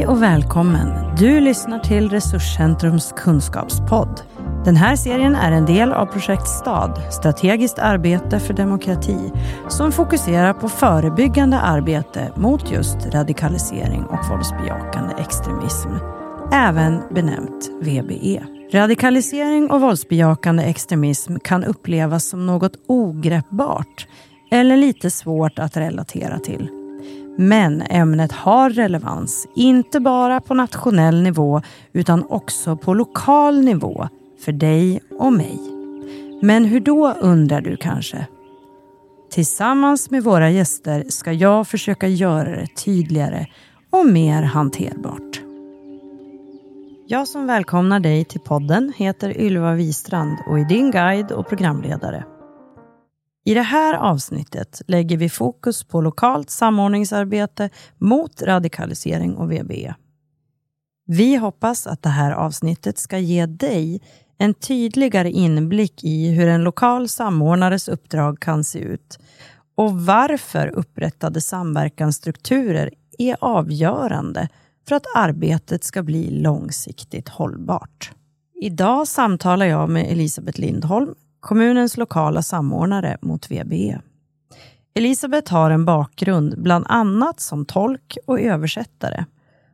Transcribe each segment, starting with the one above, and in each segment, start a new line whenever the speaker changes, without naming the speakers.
Hej och välkommen! Du lyssnar till Resurscentrums kunskapspodd. Den här serien är en del av projekt STAD, strategiskt arbete för demokrati, som fokuserar på förebyggande arbete mot just radikalisering och våldsbejakande extremism, även benämnt VBE. Radikalisering och våldsbejakande extremism kan upplevas som något ogreppbart eller lite svårt att relatera till. Men ämnet har relevans, inte bara på nationell nivå utan också på lokal nivå för dig och mig. Men hur då undrar du kanske? Tillsammans med våra gäster ska jag försöka göra det tydligare och mer hanterbart. Jag som välkomnar dig till podden heter Ylva Wistrand och är din guide och programledare. I det här avsnittet lägger vi fokus på lokalt samordningsarbete mot radikalisering och VBE. Vi hoppas att det här avsnittet ska ge dig en tydligare inblick i hur en lokal samordnares uppdrag kan se ut och varför upprättade samverkansstrukturer är avgörande för att arbetet ska bli långsiktigt hållbart. Idag samtalar jag med Elisabeth Lindholm, kommunens lokala samordnare mot VBE. Elisabeth har en bakgrund bland annat som tolk och översättare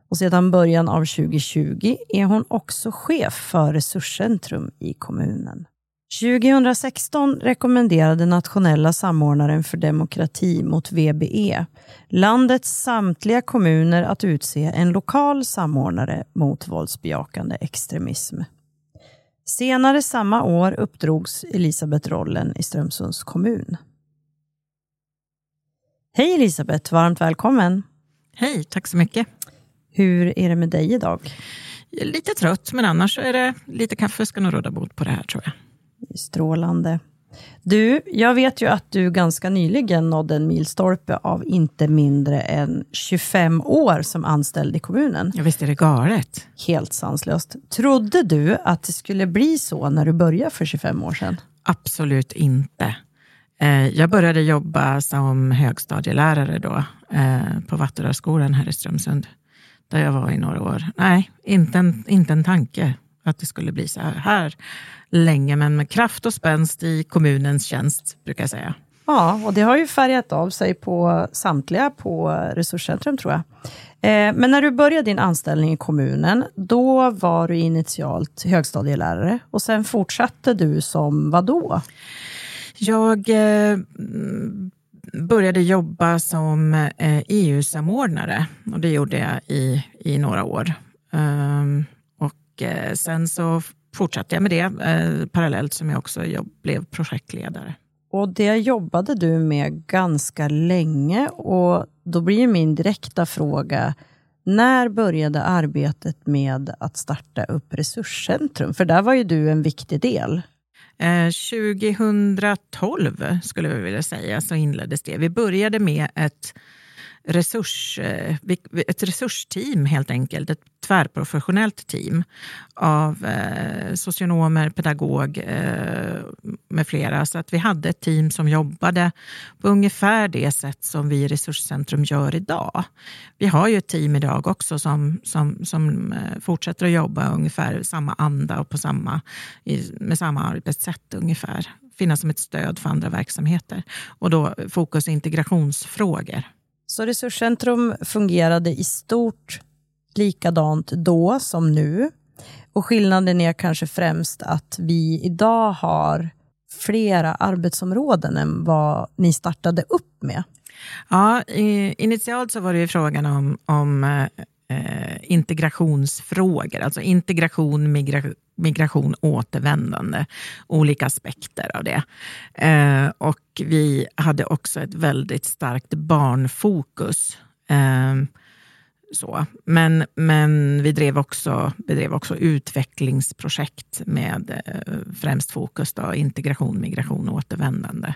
och sedan början av 2020 är hon också chef för Resurscentrum i kommunen. 2016 rekommenderade nationella samordnaren för demokrati mot VBE landets samtliga kommuner att utse en lokal samordnare mot våldsbejakande extremism. Senare samma år uppdrogs Elisabeth rollen i Strömsunds kommun. Hej Elisabeth, varmt välkommen.
Hej, tack så mycket.
Hur är det med dig idag?
Lite trött, men annars är det lite kaffe ska nog råda bot på det här tror jag.
Strålande. Du, jag vet ju att du ganska nyligen nådde en milstolpe av inte mindre än 25 år som anställd i kommunen.
Ja, visst är det galet?
Helt sanslöst. Trodde du att det skulle bli så när du började för 25 år sedan?
Absolut inte. Eh, jag började jobba som högstadielärare då, eh, på Vattenrörsskolan här i Strömsund, där jag var i några år. Nej, inte en, inte en tanke att det skulle bli så här länge, men med kraft och spänst i kommunens tjänst, brukar jag säga.
Ja, och det har ju färgat av sig på samtliga på Resurscentrum, tror jag. Eh, men när du började din anställning i kommunen, då var du initialt högstadielärare och sen fortsatte du som vad då?
Jag eh, började jobba som eh, EU-samordnare och det gjorde jag i, i några år. Um, och eh, sen så fortsatte jag med det eh, parallellt som jag också jobb, blev projektledare.
Och det jobbade du med ganska länge och då blir min direkta fråga, när började arbetet med att starta upp Resurscentrum? För där var ju du en viktig del.
Eh, 2012 skulle vi vilja säga så inleddes det. Vi började med ett resurs, eh, ett resursteam helt enkelt, ett tvärprofessionellt team av eh, socionomer, pedagog eh, med flera. Så att vi hade ett team som jobbade på ungefär det sätt som vi i Resurscentrum gör idag. Vi har ju ett team idag också som, som, som eh, fortsätter att jobba ungefär samma anda och på samma, med samma arbetssätt ungefär. Finnas som ett stöd för andra verksamheter. Och då fokus integrationsfrågor.
Så Resurscentrum fungerade i stort likadant då som nu. Och skillnaden är kanske främst att vi idag har flera arbetsområden än vad ni startade upp med.
Ja, initialt så var det ju frågan om, om eh, eh, integrationsfrågor, alltså integration, migration, migration, återvändande, olika aspekter av det. Eh, och vi hade också ett väldigt starkt barnfokus. Eh, så. Men, men vi drev också, bedrev också utvecklingsprojekt med eh, främst fokus då, integration, migration och återvändande.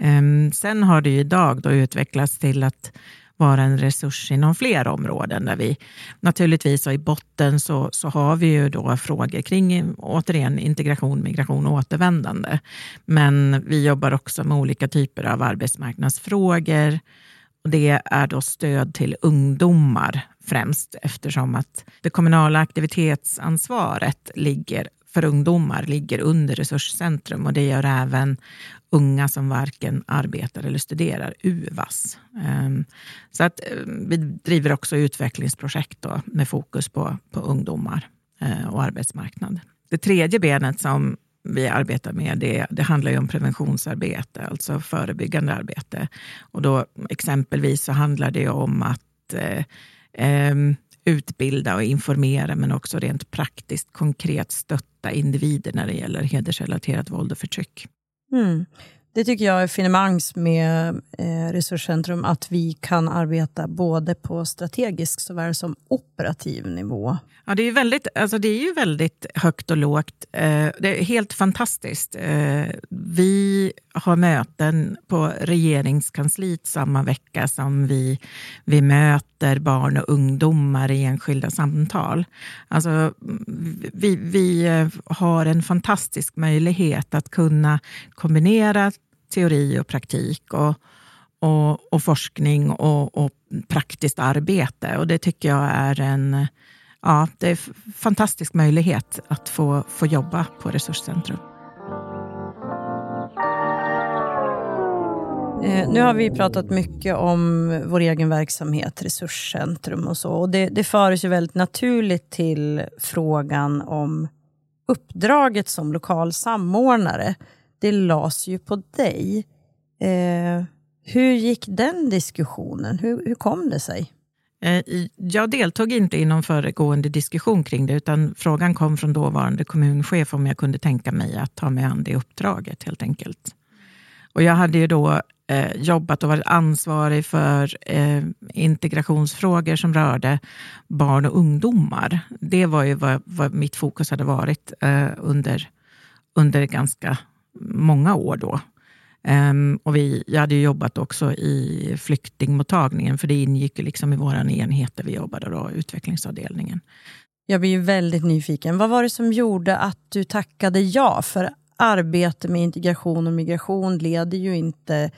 Eh, sen har det ju idag då utvecklats till att vara en resurs inom fler områden. Där vi naturligtvis och i botten så, så har vi ju då frågor kring återigen integration, migration och återvändande. Men vi jobbar också med olika typer av arbetsmarknadsfrågor. Och det är då stöd till ungdomar främst eftersom att det kommunala aktivitetsansvaret ligger för ungdomar ligger under Resurscentrum och det gör även unga som varken arbetar eller studerar, UVAS. Ehm, så att eh, vi driver också utvecklingsprojekt då, med fokus på, på ungdomar eh, och arbetsmarknad. Det tredje benet som vi arbetar med, det, det handlar ju om preventionsarbete, alltså förebyggande arbete. Och då exempelvis så handlar det om att eh, eh, utbilda och informera, men också rent praktiskt konkret stötta individer när det gäller hedersrelaterat våld och förtryck.
Mm. Det tycker jag är finemangs med eh, Resurscentrum, att vi kan arbeta både på strategisk såväl som operativ nivå.
Ja, det är, väldigt, alltså det är ju väldigt högt och lågt. Eh, det är helt fantastiskt. Eh, vi har möten på regeringskansliet samma vecka som vi, vi möter barn och ungdomar i enskilda samtal. Alltså, vi, vi eh, har en fantastisk möjlighet att kunna kombinera teori och praktik och, och, och forskning och, och, praktiskt arbete. Och det tycker jag är en ja, det är en fantastisk möjlighet att få, få jobba på Resurscentrum.
Eh, nu har vi pratat mycket om vår egen verksamhet, Resurscentrum och så. Och det, det för oss ju väldigt naturligt till frågan om uppdraget som lokal samordnare. Det lades ju på dig. Eh, hur gick den diskussionen? Hur, hur kom det sig?
Eh, jag deltog inte i någon föregående diskussion kring det, utan frågan kom från dåvarande kommunchef om jag kunde tänka mig att ta mig an det uppdraget helt enkelt. Och jag hade ju då eh, jobbat och varit ansvarig för eh, integrationsfrågor som rörde barn och ungdomar. Det var ju vad, vad mitt fokus hade varit eh, under, under ganska många år då. Um, och vi, jag hade jobbat också i flyktingmottagningen, för det ingick liksom i vår enhet där vi jobbade, då, utvecklingsavdelningen.
Jag blir ju väldigt nyfiken. Vad var det som gjorde att du tackade ja? För arbete med integration och migration leder ju inte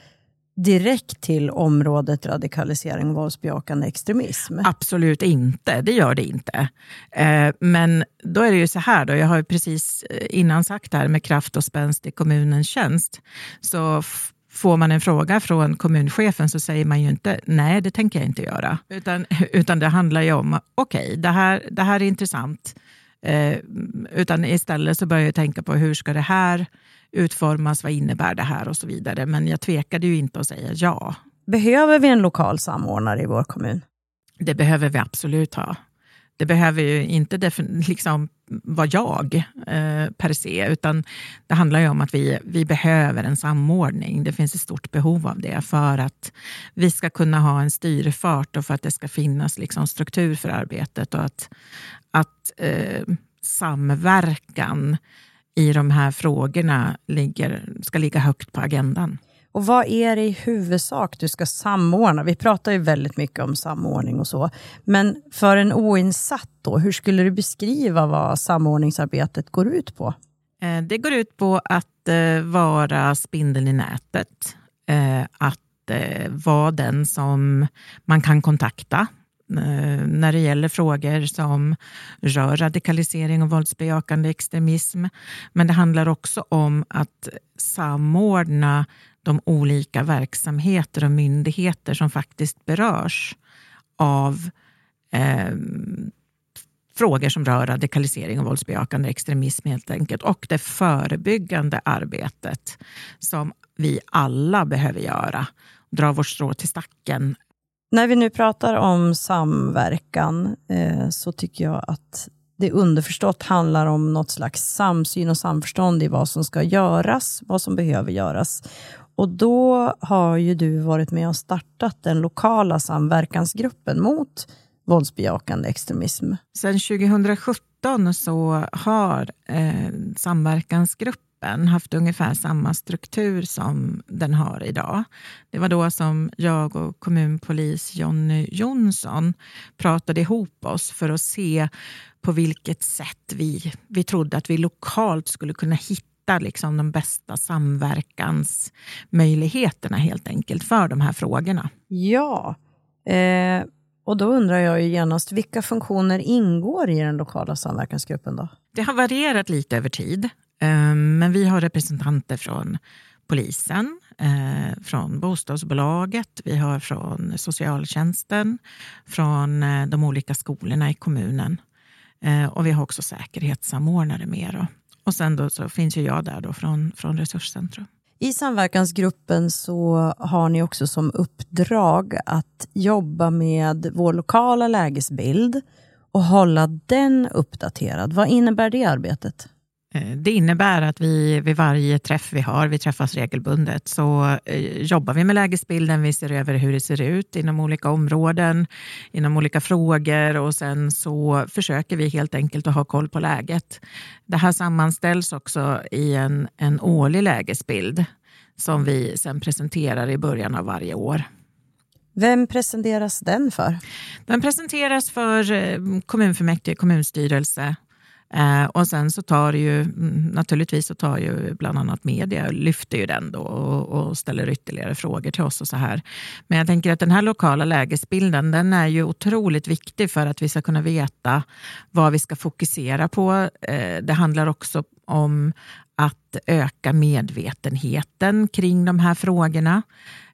direkt till området radikalisering och våldsbejakande extremism?
Absolut inte, det gör det inte. Eh, men då är det ju så här, då, jag har ju precis eh, innan sagt det här med kraft och spänst i kommunens tjänst, så får man en fråga från kommunchefen så säger man ju inte nej, det tänker jag inte göra. Utan, utan det handlar ju om, okej, okay, det, här, det här är intressant. Eh, utan istället så börjar jag tänka på hur ska det här utformas, vad innebär det här och så vidare. Men jag tvekade ju inte att säga ja.
Behöver vi en lokal samordnare i vår kommun?
Det behöver vi absolut ha. Det behöver ju inte liksom vara jag eh, per se, utan det handlar ju om att vi, vi behöver en samordning. Det finns ett stort behov av det för att vi ska kunna ha en styrfart och för att det ska finnas liksom struktur för arbetet och att, att eh, samverkan i de här frågorna ligger, ska ligga högt på agendan.
Och vad är det i huvudsak du ska samordna? Vi pratar ju väldigt mycket om samordning och så. Men för en oinsatt, då, hur skulle du beskriva vad samordningsarbetet går ut på?
Eh, det går ut på att eh, vara spindeln i nätet. Eh, att vara den som man kan kontakta när det gäller frågor som rör radikalisering och våldsbejakande extremism. Men det handlar också om att samordna de olika verksamheter och myndigheter som faktiskt berörs av eh, frågor som rör radikalisering och våldsbejakande extremism helt enkelt. Och det förebyggande arbetet som vi alla behöver göra. Dra vårt strå till stacken
när vi nu pratar om samverkan eh, så tycker jag att det underförstått handlar om något slags samsyn och samförstånd i vad som ska göras, vad som behöver göras. Och då har ju du varit med och startat den lokala samverkansgruppen mot våldsbejakande extremism.
Sedan 2017 så har eh, samverkansgruppen haft ungefär samma struktur som den har idag. Det var då som jag och kommunpolis Jonny Jonsson pratade ihop oss för att se på vilket sätt vi, vi trodde att vi lokalt skulle kunna hitta liksom de bästa samverkansmöjligheterna helt enkelt för de här frågorna.
Ja. Eh Och då undrar jag ju genast, vilka funktioner ingår i den lokala samverkansgruppen då?
Det har varierat lite över tid, eh, men vi har representanter från polisen, eh, från bostadsbolaget, vi har från socialtjänsten, från eh, de olika skolorna i kommunen. Och vi har också säkerhetssamordnare med. Och sen då så finns ju jag där då från, från Resurscentrum.
I samverkansgruppen så har ni också som uppdrag att jobba med vår lokala lägesbild och hålla den uppdaterad. Vad innebär det arbetet?
Eh, det innebär att vi vid varje träff vi har, vi träffas regelbundet, så eh, jobbar vi med lägesbilden. Vi ser över hur det ser ut inom olika områden, inom olika frågor och sen så försöker vi helt enkelt att ha koll på läget. Det här sammanställs också i en, en årlig lägesbild som vi sen presenterar i början av varje år.
Vem presenteras den för?
Den presenteras för eh, kommunfullmäktige, kommunstyrelse, Eh, och sen så tar det ju, mm, naturligtvis så tar ju bland annat media, lyfter ju den då och, och, ställer ytterligare frågor till oss och så här. Men jag tänker att den här lokala lägesbilden, den är ju otroligt viktig för att vi ska kunna veta vad vi ska fokusera på. Eh, det handlar också om att öka medvetenheten kring de här frågorna.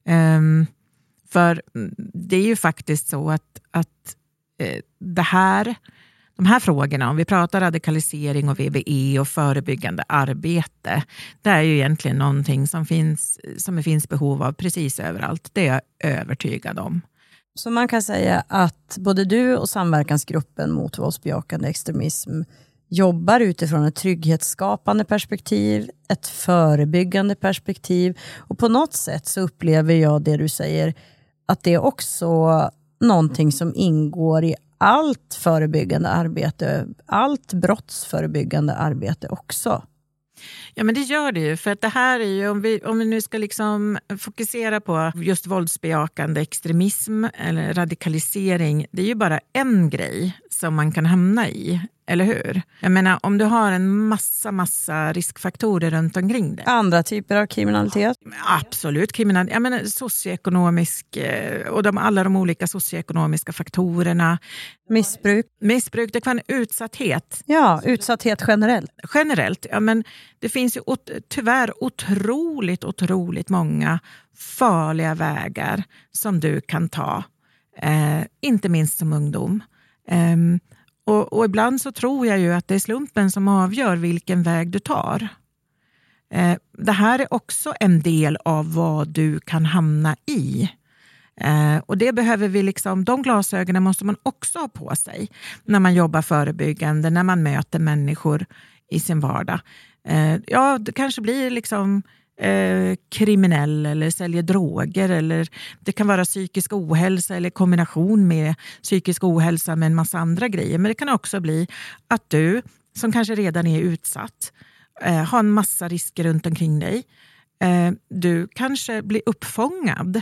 Eh, för mm, det är ju faktiskt så att, att eh, det här de här frågorna, om vi pratar radikalisering och VBE och förebyggande arbete, det är ju egentligen någonting som, finns, som det finns behov av precis överallt. Det är jag övertygad om.
Så man kan säga att både du och samverkansgruppen mot våldsbejakande extremism jobbar utifrån ett trygghetsskapande perspektiv, ett förebyggande perspektiv och på något sätt så upplever jag det du säger att det är också någonting som ingår i allt förebyggande arbete, allt brottsförebyggande arbete också.
Ja men det gör det ju, för att det här är ju, om vi, om vi nu ska liksom fokusera på just våldsbejakande extremism eller radikalisering, det är ju bara en grej som man kan hamna i. Eller hur? Jag menar, om du har en massa, massa riskfaktorer runt omkring dig.
Andra typer av kriminalitet?
Absolut, kriminalitet. Jag menar socioekonomisk eh, och de, alla de olika socioekonomiska faktorerna.
Missbruk?
Missbruk, det kan vara utsatthet.
Ja, utsatthet generellt.
Generellt, ja men det finns ju tyvärr otroligt, otroligt många farliga vägar som du kan ta. Eh, inte minst som ungdom. Um, och, och, ibland så tror jag ju att det är slumpen som avgör vilken väg du tar. Eh, det här är också en del av vad du kan hamna i. Eh, och det behöver vi liksom, de glasögonen måste man också ha på sig när man jobbar förebyggande, när man möter människor i sin vardag. Eh, ja, det kanske blir liksom eh, kriminell eller säljer droger eller det kan vara psykisk ohälsa eller kombination med psykisk ohälsa med en massa andra grejer. Men det kan också bli att du som kanske redan är utsatt eh, har en massa risker runt omkring dig. Eh, du kanske blir uppfångad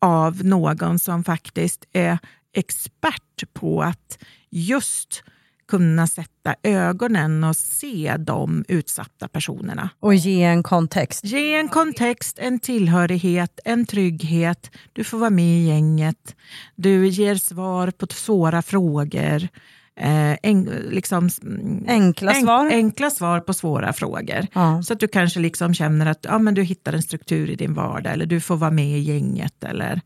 av någon som faktiskt är expert på att just kunna sätta ögonen och se de utsatta personerna.
Och ge en kontext.
Ge en kontext, en tillhörighet, en trygghet. Du får vara med i gänget. Du ger svar på svåra frågor. Eh, en, liksom,
enkla, en, svar.
enkla svar på svåra frågor. Ja. Så att du kanske liksom känner att ja, men du hittar en struktur i din vardag eller du får vara med i gänget. Eller,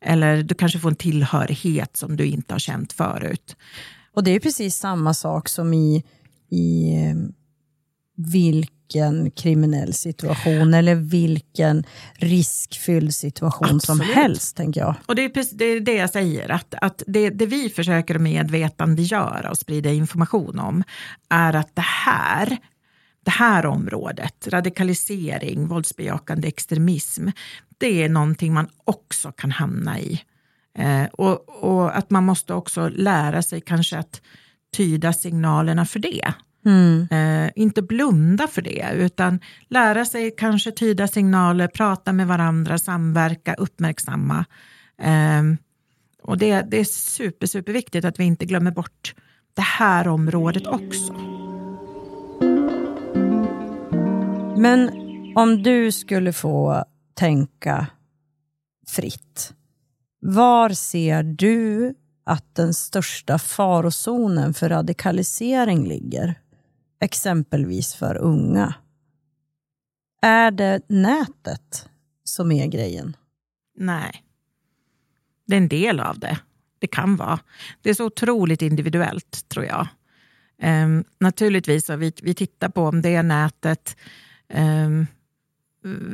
eller du kanske får en tillhörighet som du inte har känt förut.
Och det är precis samma sak som i, i eh, vilken kriminell situation eller vilken riskfylld situation Absolut. som helst, tänker jag.
Och det är, precis, det är det jag säger, att, att det, det vi försöker medvetandegöra och sprida information om är att det här det här området, radikalisering, våldsbejakande extremism, det är någonting man också kan hamna i. Eh, och, och, att man måste också lära sig kanske att tyda signalerna för det. Mm. Eh, inte blunda för det, utan lära sig kanske tyda signaler, prata med varandra, samverka, uppmärksamma. Eh, och det, det är super, superviktigt att vi inte glömmer bort det här området också.
Men om du skulle få tänka fritt, var ser du att den största farozonen för radikalisering ligger? Exempelvis för unga. Är det nätet som är grejen?
Nej. Det är en del av det. Det kan vara. Det är så otroligt individuellt, tror jag. Um, naturligtvis, vi, vi tittar på om det är nätet. Um,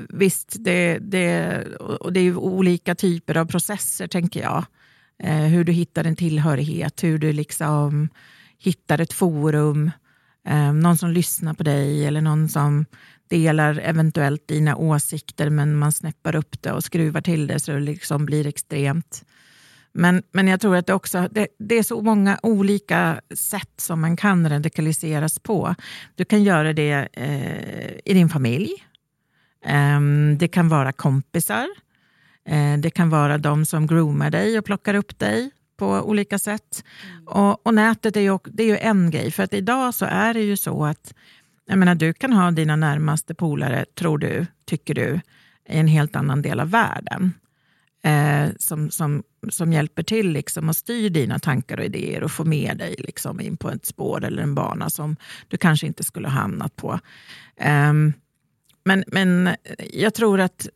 visst, det, det, och det är olika typer av processer, tänker jag. Eh, hur du hittar en tillhörighet, hur du liksom hittar ett forum. eh, någon som lyssnar på dig eller någon som delar eventuellt dina åsikter men man snäppar upp det och skruvar till det så det liksom blir extremt. Men, men jag tror att det, också, det, det, är så många olika sätt som man kan radikaliseras på. Du kan göra det eh, i din familj. Eh, det kan vara kompisar. Eh, det kan vara de som groomar dig och plockar upp dig på olika sätt. Mm. Och, och, nätet är ju, det är ju en grej, för att idag så är det ju så att jag menar, du kan ha dina närmaste polare, tror du, tycker du, i en helt annan del av världen. Eh, som, som, som hjälper till liksom och styr dina tankar och idéer och får med dig liksom in på ett spår eller en bana som du kanske inte skulle ha hamnat på. Eh, men, men jag tror att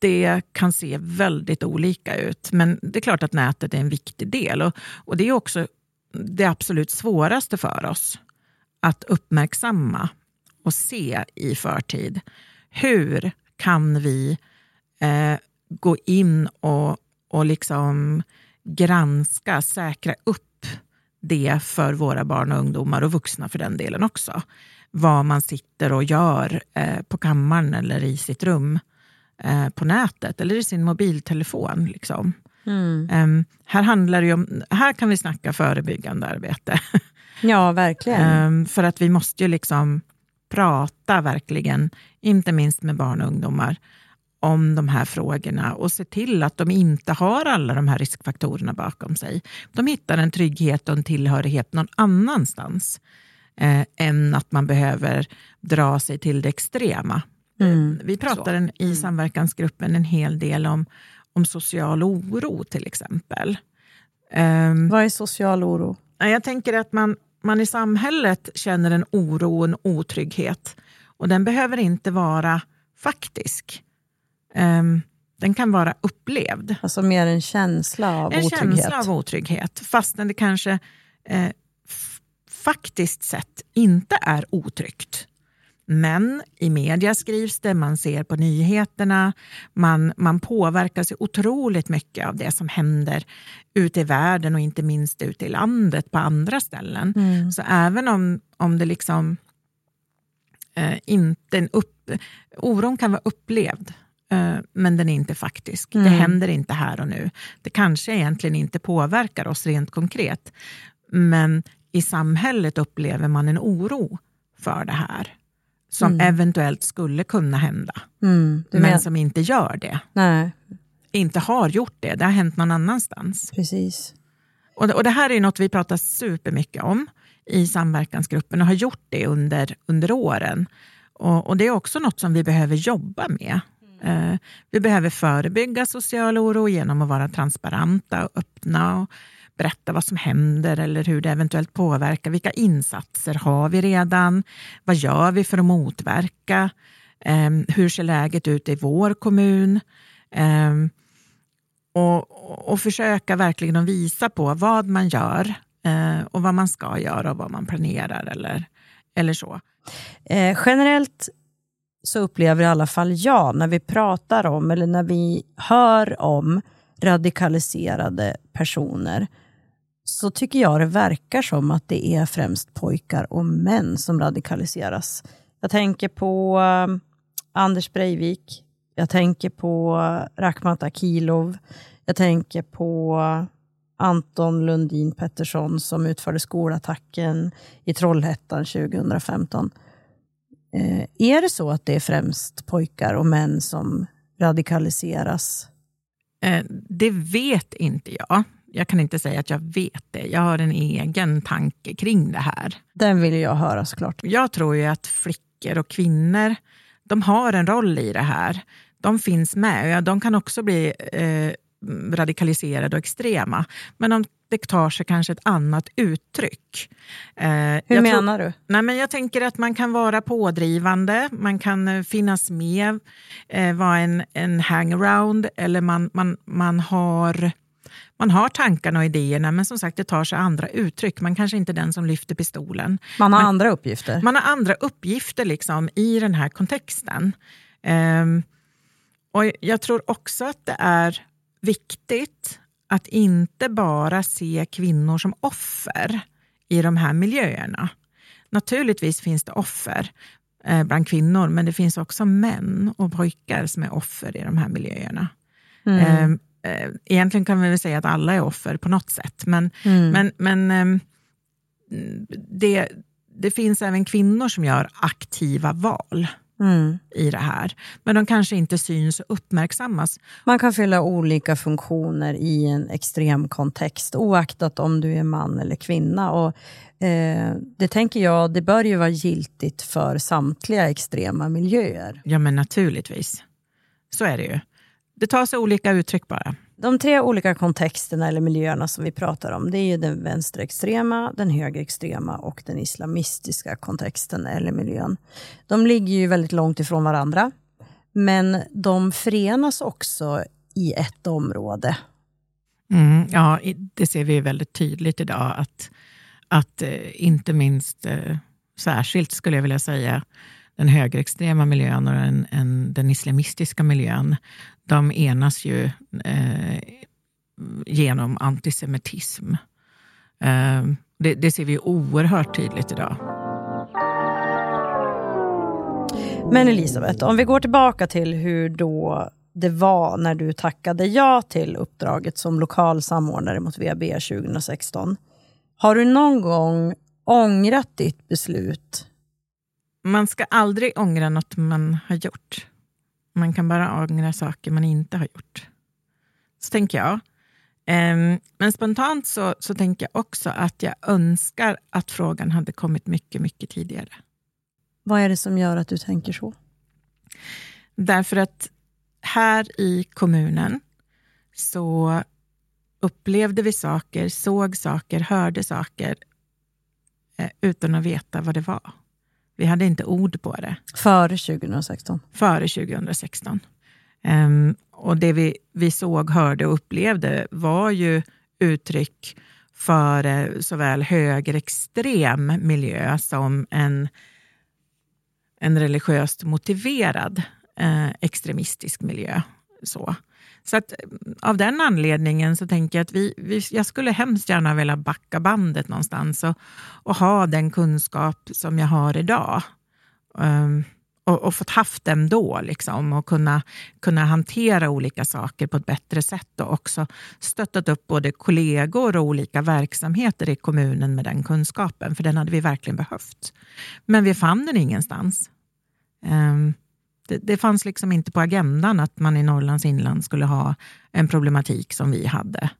det kan se väldigt olika ut. Men det är klart att nätet är en viktig del. Och, och det är också det absolut svåraste för oss att uppmärksamma och se i förtid. Hur kan vi eh, gå in och, och liksom granska, säkra upp det för våra barn och ungdomar och vuxna för den delen också. Vad man sitter och gör eh, på kammaren eller i sitt rum eh, på nätet eller i sin mobiltelefon. Liksom. Mm. Um, här, handlar det om, här kan vi snacka förebyggande arbete.
Ja, verkligen.
um, för att vi måste ju liksom prata verkligen, inte minst med barn och ungdomar, om de här frågorna och se till att de inte har alla de här riskfaktorerna bakom sig. De hittar en trygghet och en tillhörighet någon annanstans eh, än att man behöver dra sig till det extrema. Mm. Vi pratar en, i mm. samverkansgruppen en hel del om, om social oro till exempel.
Um, Vad är social oro?
Jag tänker att man, man i samhället känner en oro en otrygghet. Och den behöver inte vara faktisk. Um, den kan vara upplevd.
Alltså mer en känsla av
en
otrygghet?
En känsla av otrygghet, fastän det kanske eh, faktiskt sett inte är otryggt. Men i media skrivs det, man ser på nyheterna, man, man påverkas otroligt mycket av det som händer ute i världen och inte minst ute i landet på andra ställen. Mm. Så även om, om det liksom eh, inte en upp, oron kan vara upplevd, eh, men den är inte faktisk. Mm. Det händer inte här och nu. Det kanske egentligen inte påverkar oss rent konkret, men i samhället upplever man en oro för det här som mm. eventuellt skulle kunna hända, mm, men som inte gör det.
Nej.
Inte har gjort det, det har hänt någon annanstans.
Precis.
Och, och det här är något vi pratar supermycket om i samverkansgruppen och har gjort det under, under åren. Och, och det är också något som vi behöver jobba med. Mm. Uh, vi behöver förebygga social oro genom att vara transparenta och öppna och berätta vad som händer eller hur det eventuellt påverkar. Vilka insatser har vi redan? Vad gör vi för att motverka? Ehm, hur ser läget ut i vår kommun? Ehm, och, och försöka verkligen att visa på vad man gör eh, och vad man ska göra och vad man planerar eller, eller så.
Eh, generellt så upplever i alla fall jag, när vi pratar om eller när vi hör om radikaliserade personer, så tycker jag det verkar som att det är främst pojkar och män som radikaliseras. Jag tänker på ehm, Anders Breivik, jag tänker på Rakhmat Akilov, jag tänker på Anton Lundin Pettersson som utförde skolattacken i Trollhättan 2015. Eh, är det så att det är främst pojkar och män som radikaliseras?
Eh, det vet inte jag jag kan inte säga att jag vet det. Jag har en egen tanke kring det här.
Den vill jag höra såklart.
Jag tror ju att flickor och kvinnor, de har en roll i det här. De finns med. De kan också bli eh, radikaliserade och extrema. Men om det tar sig kanske ett annat uttryck.
Eh, Hur menar du?
Nej, men jag tänker att man kan vara pådrivande, man kan eh, finnas med, eh, vara en, en hangaround eller man, man, man, har, man har tankarna och idéerna men som sagt det tar sig andra uttryck. Man kanske inte är den som lyfter pistolen.
Man har men, andra uppgifter?
Man har andra uppgifter liksom, i den här kontexten. Um, och Jag tror också att det är viktigt att inte bara se kvinnor som offer i de här miljöerna. Naturligtvis finns det offer eh, bland kvinnor, men det finns också män och pojkar som är offer i de här miljöerna. Mm. Ehm, eh, egentligen kan vi väl säga att alla är offer på något sätt, men, mm. men, men ehm, det, det finns även kvinnor som gör aktiva val mm. i det här. Men de kanske inte syns och uppmärksammas.
Man kan fylla olika funktioner i en extrem kontext oaktat om du är man eller kvinna. Och, eh, det tänker jag, det bör ju vara giltigt för samtliga extrema miljöer.
Ja men naturligtvis. Så är det ju. Det tar sig olika uttryck bara.
De tre olika kontexterna eller miljöerna som vi pratar om, det är ju den vänsterextrema, den högerextrema och den islamistiska kontexten eller miljön. De ligger ju väldigt långt ifrån varandra, men de förenas också i ett område.
Mm, ja, det ser vi väldigt tydligt idag, att, att eh, inte minst, eh, särskilt skulle jag vilja säga, den högerextrema miljön och den, en, den islamistiska miljön, de enas ju eh, genom antisemitism. Eh, det, det, ser vi oerhört tydligt idag.
Men Elisabeth, om vi går tillbaka till hur då det var när du tackade ja till uppdraget som lokal samordnare mot VB 2016. Har du någon gång ångrat ditt beslut?
Man ska aldrig ångra något man har gjort. Man kan bara ångra saker man inte har gjort. Så tänker jag. Ehm, men spontant så, så tänker jag också att jag önskar att frågan hade kommit mycket, mycket tidigare.
Vad är det som gör att du tänker så?
Därför att här i kommunen så upplevde vi saker, såg saker, hörde saker eh, utan att veta vad det var. Vi hade inte ord på det.
Före 2016?
Före 2016. Um, och det vi, vi såg, hörde och upplevde var ju uttryck för eh, såväl högerextrem miljö som en, en religiöst motiverad eh, extremistisk miljö. Så. Så att, eh, av den anledningen så tänker jag att vi, vi, jag skulle hemskt gärna vilja backa bandet någonstans och, och ha den kunskap som jag har idag. Um, och, och, fått haft den då liksom, och kunna, kunna hantera olika saker på ett bättre sätt och också stöttat upp både kollegor och olika verksamheter i kommunen med den kunskapen, för den hade vi verkligen behövt. Men vi fann den ingenstans. Um, det, det, fanns liksom inte på agendan att man i Norrlands inland skulle ha en problematik som vi hade.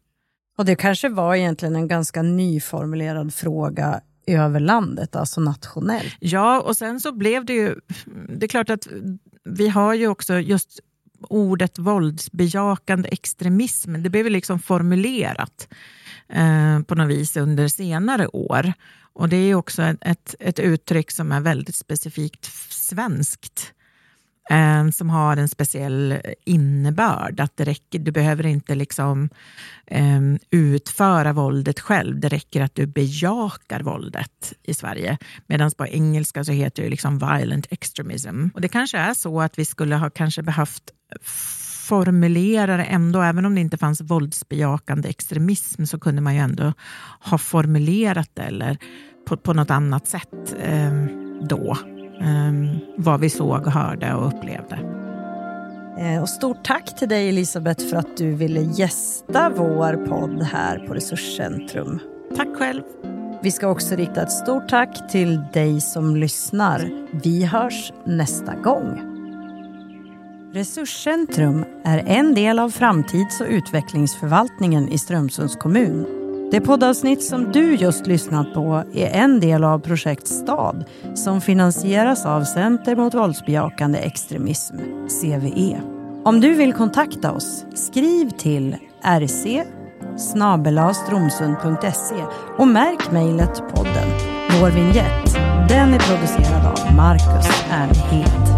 Och det kanske var egentligen en ganska nyformulerad fråga över landet, alltså nationellt.
Ja, och sen så blev det ju... Det är klart att vi har ju också just ordet våldsbejakande extremism. Det blev liksom formulerat eh, på något vis under senare år. Och det är också ett, ett uttryck som är väldigt specifikt svenskt. Eh, som har en speciell innebörd. Att det räcker, du behöver inte liksom, eh, utföra våldet själv. Det räcker att du bejakar våldet i Sverige. Medan på engelska så heter det liksom violent extremism. Och det kanske är så att vi skulle ha kanske behövt formulera det ändå, även om det inte fanns våldsbejakande extremism så kunde man ju ändå ha formulerat det eller på, på något annat sätt eh, då vad vi såg, hörde och upplevde.
Eh, och stort tack till dig Elisabeth för att du ville gästa vår podd här på Resurscentrum.
Tack själv.
Vi ska också rikta ett stort tack till dig som lyssnar. Vi hörs nästa gång. Resurscentrum är en del av framtids och utvecklingsförvaltningen i Strömsunds kommun det poddavsnitt som du just lyssnat på är en del av projekt STAD som finansieras av Center mot våldsbejakande extremism, CVE. Om du vill kontakta oss, skriv till rc stromsund.se och märk mejlet podden. Vår vignett, den är producerad av Marcus Ernhed.